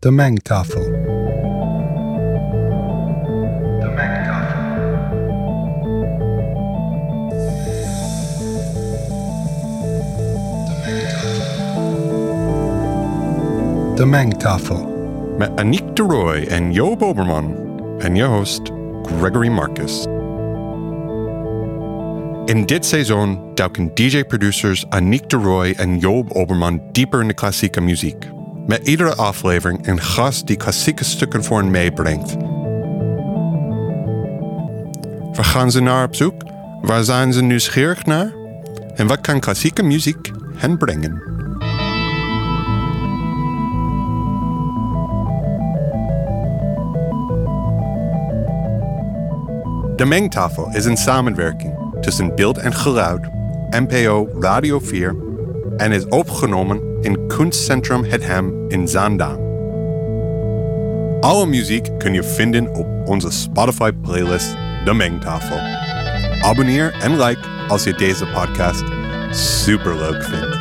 De Mengtafel. De Mengtafel. Met Aniek de Roy en Joop Oberman en je host Gregory Marcus. In dit seizoen duiken DJ-producers Aniek de Roy en Joop Oberman dieper in de klassieke muziek. Met iedere aflevering een gast die klassieke stukken voor hen meebrengt. Waar gaan ze naar op zoek? Waar zijn ze nieuwsgierig naar? En wat kan klassieke muziek hen brengen? De Mengtafel is een samenwerking tussen beeld en geluid, NPO Radio 4 en is opgenomen in Kunstcentrum Het Hem in Zaandam. Alle muziek kun je vinden op onze Spotify playlist De Mengtafel. Abonneer en like als je deze podcast superleuk vindt.